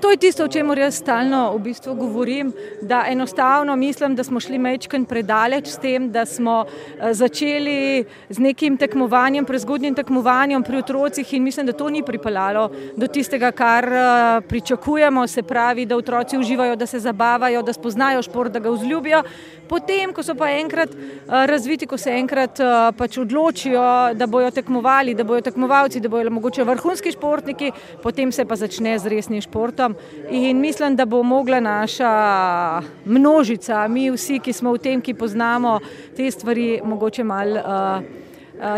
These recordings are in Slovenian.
To je tisto, o čemer jaz stalno v bistvu govorim, da enostavno mislim, da smo šli mečken predaleč s tem, da smo eh, začeli z nekim tekmovanjem, prezgodnjim tekmovanjem pri otrocih in mislim, da to ni pripeljalo do tistega, kar eh, pričakujemo, se pravi, da otroci uživajo, da se zabavajo, da spoznajo šport, da ga vzljubijo. Potem, ko so pa enkrat eh, razviti, ko se enkrat pač odločijo, da bojo tekmovali, da bojo tekmovalci, da bojo mogoče vrhunski športniki, potem se pa začne z resnim športom športom. In mislim, da bo mogla naša množica, mi vsi, ki smo v tem, ki poznamo te stvari, mogoče malo. Uh,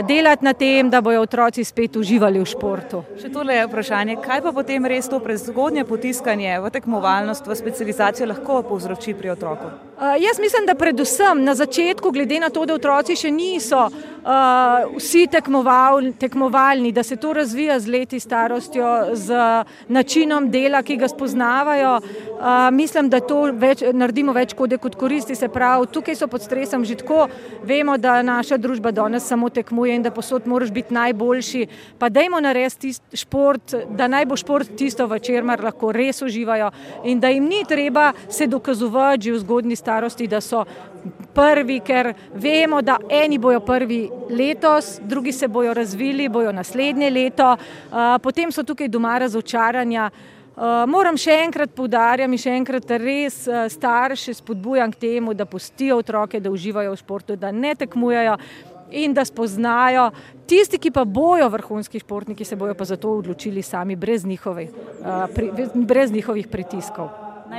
delati na tem, da bodo otroci spet uživali v športu. Še tole je vprašanje, kaj pa potem res to prezgodnje potiskanje v tekmovalnost, v specializacijo lahko povzroči pri otroku? Uh, jaz mislim, da predvsem na začetku, glede na to, da otroci še niso uh, vsi tekmoval, tekmovalni, da se to razvija z leti starostjo, z načinom dela, ki ga spoznavajo. Uh, mislim, da to več, naredimo več kode kot koristi. Se pravi, tukaj so pod stresom že tako, vemo, da naša družba danes samo tekmuje in da posod moraš biti najboljši. Pa dajmo narediti šport, da naj bo šport tisto, v čemer lahko res uživajo in da jim ni treba se dokazovati že v zgodni starosti, da so prvi, ker vemo, da eni bojo prvi letos, drugi se bojo razvili, bojo naslednje leto, potem so tukaj doma razočaranja. Moram še enkrat poudarjati, še enkrat res starše spodbujam k temu, da pustijo otroke, da uživajo v športu, da ne tekmujejo in da spoznajo. Tisti, ki pa bojo vrhunski športniki, se bojo pa za to odločili sami, brez njihovih, brez njihovih pritiskov.